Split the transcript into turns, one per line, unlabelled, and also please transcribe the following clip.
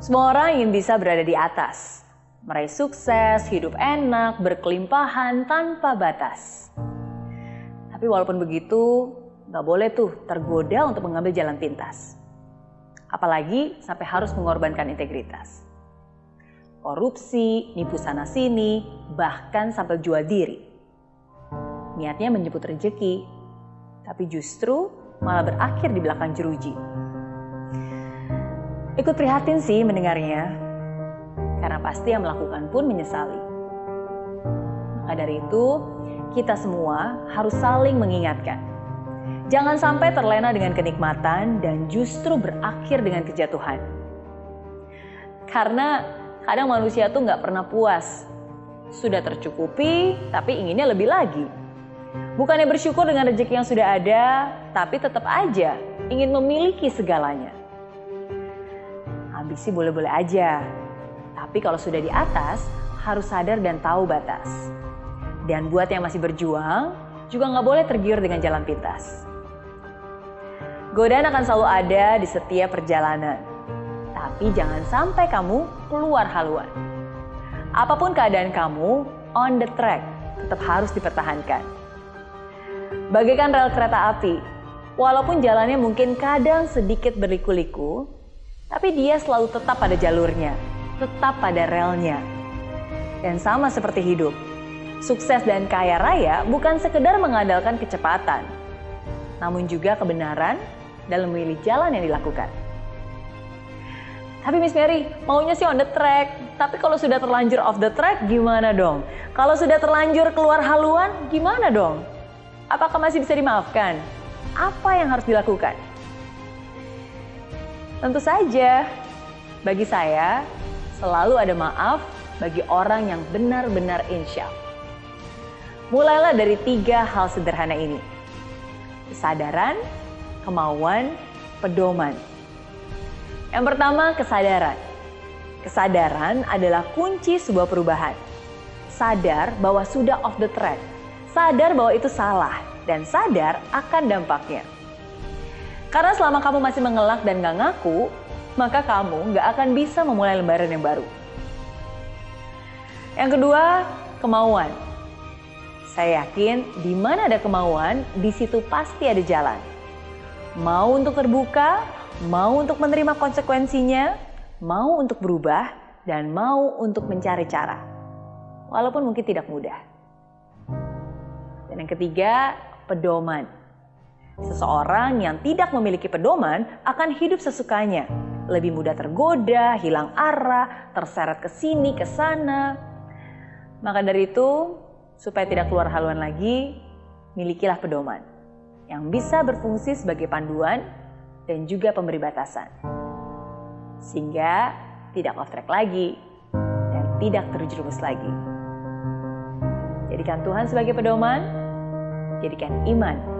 Semua orang ingin bisa berada di atas, meraih sukses, hidup enak, berkelimpahan tanpa batas. Tapi walaupun begitu, nggak boleh tuh tergoda untuk mengambil jalan pintas. Apalagi sampai harus mengorbankan integritas. Korupsi, nipu sana sini, bahkan sampai jual diri. Niatnya menjemput rejeki, tapi justru malah berakhir di belakang jeruji. Ikut prihatin sih mendengarnya, karena pasti yang melakukan pun menyesali. Maka dari itu, kita semua harus saling mengingatkan. Jangan sampai terlena dengan kenikmatan dan justru berakhir dengan kejatuhan. Karena kadang manusia tuh nggak pernah puas. Sudah tercukupi, tapi inginnya lebih lagi. Bukannya bersyukur dengan rezeki yang sudah ada, tapi tetap aja ingin memiliki segalanya. Ambisi boleh-boleh aja, tapi kalau sudah di atas, harus sadar dan tahu batas. Dan buat yang masih berjuang, juga nggak boleh tergiur dengan jalan pintas. Godaan akan selalu ada di setiap perjalanan. Tapi jangan sampai kamu keluar haluan. Apa pun keadaan kamu, on the track tetap harus dipertahankan. Bagaikan rel kereta api, walaupun jalannya mungkin kadang sedikit berliku-liku, tapi dia selalu tetap pada jalurnya, tetap pada relnya. Dan sama seperti hidup, sukses dan kaya raya bukan sekedar mengandalkan kecepatan, namun juga kebenaran dalam memilih jalan yang dilakukan. Tapi Miss Mary, maunya sih on the track. Tapi kalau sudah terlanjur off the track, gimana dong? Kalau sudah terlanjur keluar haluan, gimana dong? Apakah masih bisa dimaafkan? Apa yang harus dilakukan? Tentu saja, bagi saya selalu ada maaf bagi orang yang benar-benar insya. Mulailah dari tiga hal sederhana ini. Kesadaran, kemauan, pedoman. Yang pertama, kesadaran. Kesadaran adalah kunci sebuah perubahan. Sadar bahwa sudah off the track. Sadar bahwa itu salah. Dan sadar akan dampaknya. Karena selama kamu masih mengelak dan gak ngaku, maka kamu gak akan bisa memulai lembaran yang baru. Yang kedua, kemauan. Saya yakin di mana ada kemauan, di situ pasti ada jalan. Mau untuk terbuka, mau untuk menerima konsekuensinya, mau untuk berubah, dan mau untuk mencari cara. Walaupun mungkin tidak mudah. Dan yang ketiga, pedoman. Seseorang yang tidak memiliki pedoman akan hidup sesukanya. Lebih mudah tergoda, hilang arah, terseret ke sini, ke sana. Maka dari itu, supaya tidak keluar haluan lagi, milikilah pedoman yang bisa berfungsi sebagai panduan dan juga pemberi batasan. Sehingga tidak off track lagi dan tidak terjerumus lagi. Jadikan Tuhan sebagai pedoman, jadikan iman